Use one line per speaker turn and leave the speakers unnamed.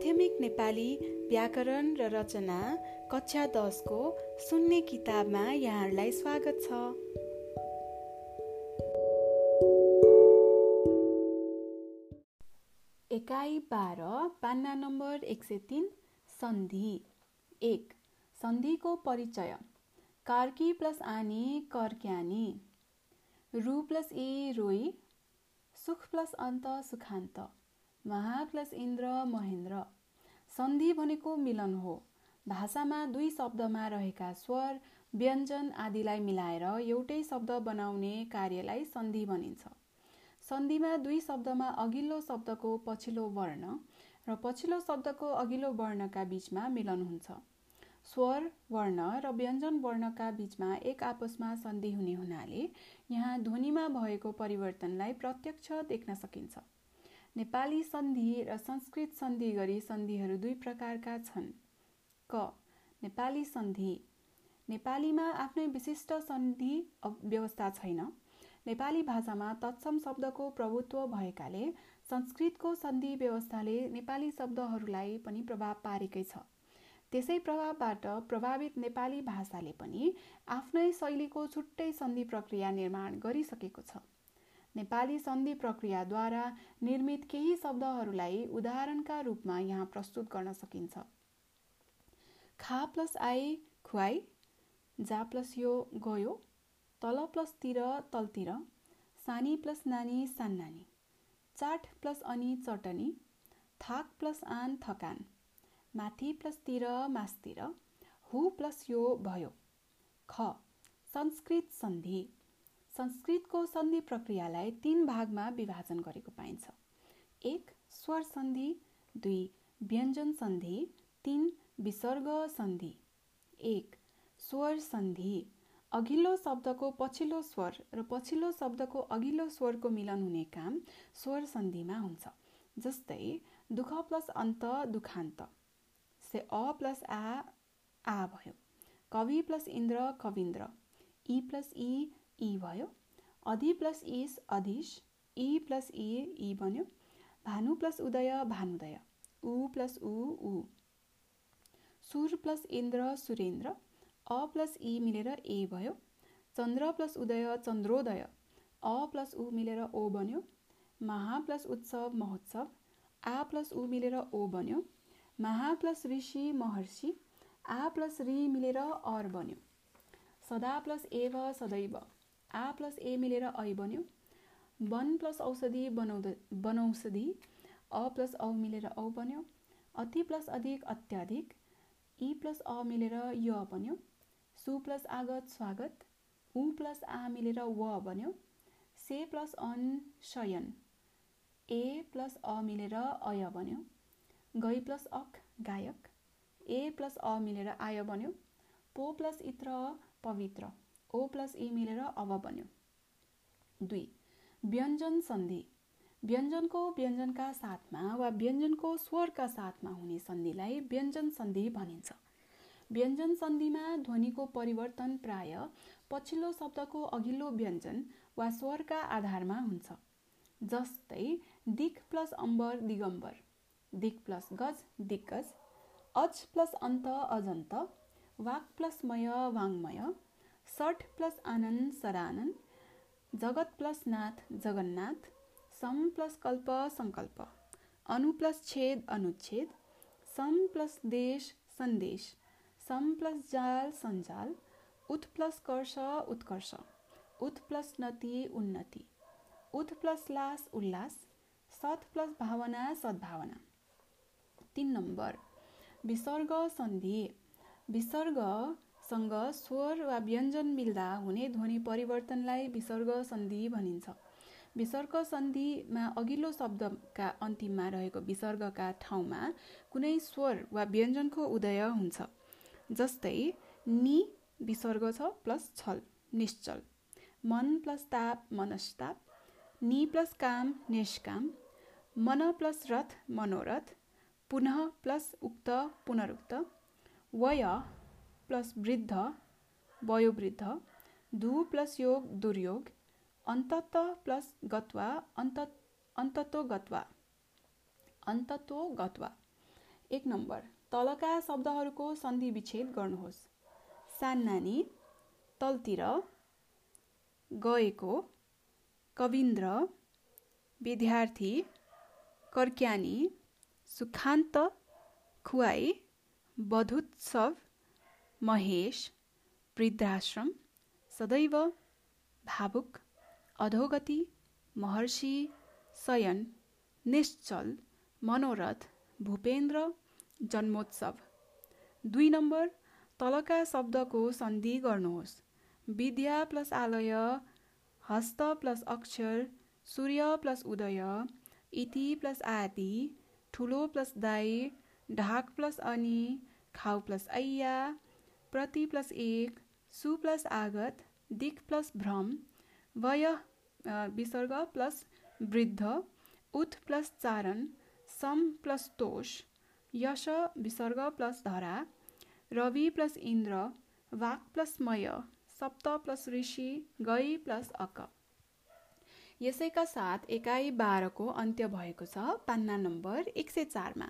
माध्यमिक नेपाली व्याकरण र रचना कक्षा दसको सुन्ने किताबमा यहाँहरूलाई स्वागत छ। एकाइ बाह्र पान्ना नम्बर एक सय तिन सन्धि। एक सन्धिको परिचय। कार्की प्लस आनी कर्क्यानी रु प्लस ई रोई। सुख प्लस अन्त सुखान्त। महा प्लस इन्द्र महेन्द्र। सन्धि भनेको मिलन हो। भाषामा दुई शब्दमा रहेका स्वर व्यञ्जन आदिलाई मिलाएर एउटै शब्द बनाउने कार्यलाई सन्धि भनिन्छ। सन्धिमा दुई शब्दमा अघिल्लो शब्दको पछिल्लो वर्ण र पछिल्लो शब्दको अघिल्लो वर्णका बीचमा मिलन हुन्छ। स्वर वर्ण र व्यञ्जन वर्णका बीचमा एक आपसमा सन्धि हुने हुनाले यहाँ ध्वनिमा भएको परिवर्तनलाई प्रत्यक्ष देख्न सकिन्छ। नेपाली सन्धि र संस्कृत सन्धि गरी सन्धिहरू दुई प्रकारका छन्। क नेपाली सन्धि। नेपालीमा आफ्नै विशिष्ट सन्धि व्यवस्था छैन। नेपाली भाषामा तत्सम शब्दको प्रभुत्व भएकाले संस्कृतको सन्धि व्यवस्थाले नेपाली शब्दहरूलाई पनि प्रभाव पारेकै छ। त्यसै प्रभावबाट प्रभावित नेपाली भाषाले पनि आफ्नै शैलीको छुट्टै सन्धि प्रक्रिया निर्माण गरिसकेको छ। नेपाली सन्धि प्रक्रियाद्वारा निर्मित केही शब्दहरूलाई उदाहरणका रूपमा यहाँ प्रस्तुत गर्न सकिन्छ। खा प्लस आई खुवाई जा प्लस यो गयो तल प्लस तिर तलतिर सानी प्लस नानी सान्नानी चाट प्लस अनि चटनी थाक प्लस आन थकान माथि प्लस तिर मासतिर हु प्लस यो भयो। ख संस्कृत सन्धि। संस्कृतको सन्धि प्रक्रियालाई तीन भागमा विभाजन गरेको पाइन्छ। एक स्वर सन्धि दुई व्यञ्जन सन्धि तिन विसर्ग सन्धि। एक स्वर सन्धि अघिल्लो शब्दको पछिल्लो स्वर र पछिल्लो शब्दको अघिल्लो स्वरको मिलन हुने काम स्वर सन्धिमा हुन्छ जस्तै दुख प्लस अन्त दुखान्त। से अ प्लस आ आ भयो। कवि प्लस इन्द्र कविन्द्र। ई प्लस ई ई भयो। अधि प्लस इस अधिस ई प्लस ई ई बन्यो। भानु प्लस उदय भानुदय। उ प्लस उ उ। सुर प्लस इन्द्र सुरेन्द्र। अ प्लस ई मिलेर ए भयो। चन्द्र प्लस उदय चन्द्रोदय। अ प्लस उ मिलेर ओ बन्यो। महा प्लस उत्सव महोत्सव। आ प्लस उ मिलेर ओ बन्यो। महा प्लस ऋषि महर्षि। आ प्लस रि मिलेर अर बन्यो। सदा प्लस एव सदैव। आ प्लस ए मिलेर ऐ बन्यो। वन प्लस औषधि बनाउँदा बनौषधि अ प्लस औ मिलेर औ बन्यो। अति प्लस अधिक अत्याधिक ई प्लस अ मिलेर य बन्यो। सु प्लस आगत स्वागत उ प्लस आ मिलेर व बन्यो। से प्लस अन शयन ए प्लस अ मिलेर अय बन्यो। गै प्लस अक गायक ए प्लस अ मिलेर आय बन्यो। पो प्लस इत्र पवित्र। ओ प्लस ई मिलेर अब बन्यो। दुई व्यञ्जन सन्धि। व्यञ्जनको व्यञ्जनका साथमा वा व्यञ्जनको स्वरका साथमा हुने सन्धिलाई व्यञ्जन सन्धि भनिन्छ। व्यञ्जन सन्धिमा ध्वनिको परिवर्तन प्राय पछिल्लो शब्दको अघिल्लो व्यञ्जन वा स्वरका आधारमा हुन्छ। जस्तै दिक प्लस अम्बर दिगम्बर। दिक प्लस गज दिग्गज। अज प्लस अन्त अजन्त। वाक प्लस मय वाङ्मय। सठ प्लस आनन्द सरानन्द जगत प्लस नाथ जगन्नाथ सम प्लस कल्प सङ्कल्प अनु प्लस छेद अनुच्छेद सम प्लस देश सन्देश सम प्लस जाल सञ्जाल उत् प्लस कर्ष उत्कर्ष उत् प्लस नति उन्नति उत् प्लस लास उल्लास सत् प्लस भावना सद्भावना। तिन नम्बर विसर्ग सन्धि विसर्गसँग स्वर वा व्यञ्जन मिल्दा हुने ध्वनि परिवर्तनलाई विसर्ग सन्धि भनिन्छ। विसर्ग सन्धिमा अघिल्लो शब्दका अन्तिममा रहेको विसर्गका ठाउँमा कुनै स्वर वा व्यञ्जनको उदय हुन्छ जस्तै नि विसर्ग छ प्लस छल निश्चल। मन प्लस ताप मनस्ताप। नि प्लस काम निष्काम। मन प्लस रथ मनोरथ। पुनः प्लस उक्त पुनरुक्त। वय प्लस वृद्ध वयोवृद्ध दु प्लस योग दुर्योग अन्तत प्लस गत्वा अन्त अन्ततो गत्वा अन्ततो गत्वा। एक नम्बर तलका शब्दहरूको सन्धि विच्छेद गर्नुहोस् सान्नानी तलतिर गएको कविन्द्र विद्यार्थी कर्क्यानी सुखान्त खुवाई बधुत्सव महेश वृद्धाश्रम सदैव भावुक अधोगति महर्षि शयन निश्चल मनोरथ भूपेन्द्र जन्मोत्सव। दुई नम्बर तलका शब्दको सन्धि गर्नुहोस्। विद्या प्लस आलय हस्त प्लस अक्षर सूर्य प्लस उदय इति प्लस आदि ठुलो प्लस दाई ढाक प्लस अनि खाउ प्लस ऐया प्रति प्लस एक सु प्लस आगत दिक प्लस भ्रम वय विसर्ग प्लस वृद्ध उत प्लस चारण सम प्लस तोष यश विसर्ग प्लस धरा रवि प्लस इन्द्र वाक प्लस मय सप्त प्लस ऋषि गई प्लस अक। यसैका साथ एकाइ बाह्रको अन्त्य भएको छ पान्ना नम्बर एक सय चारमा।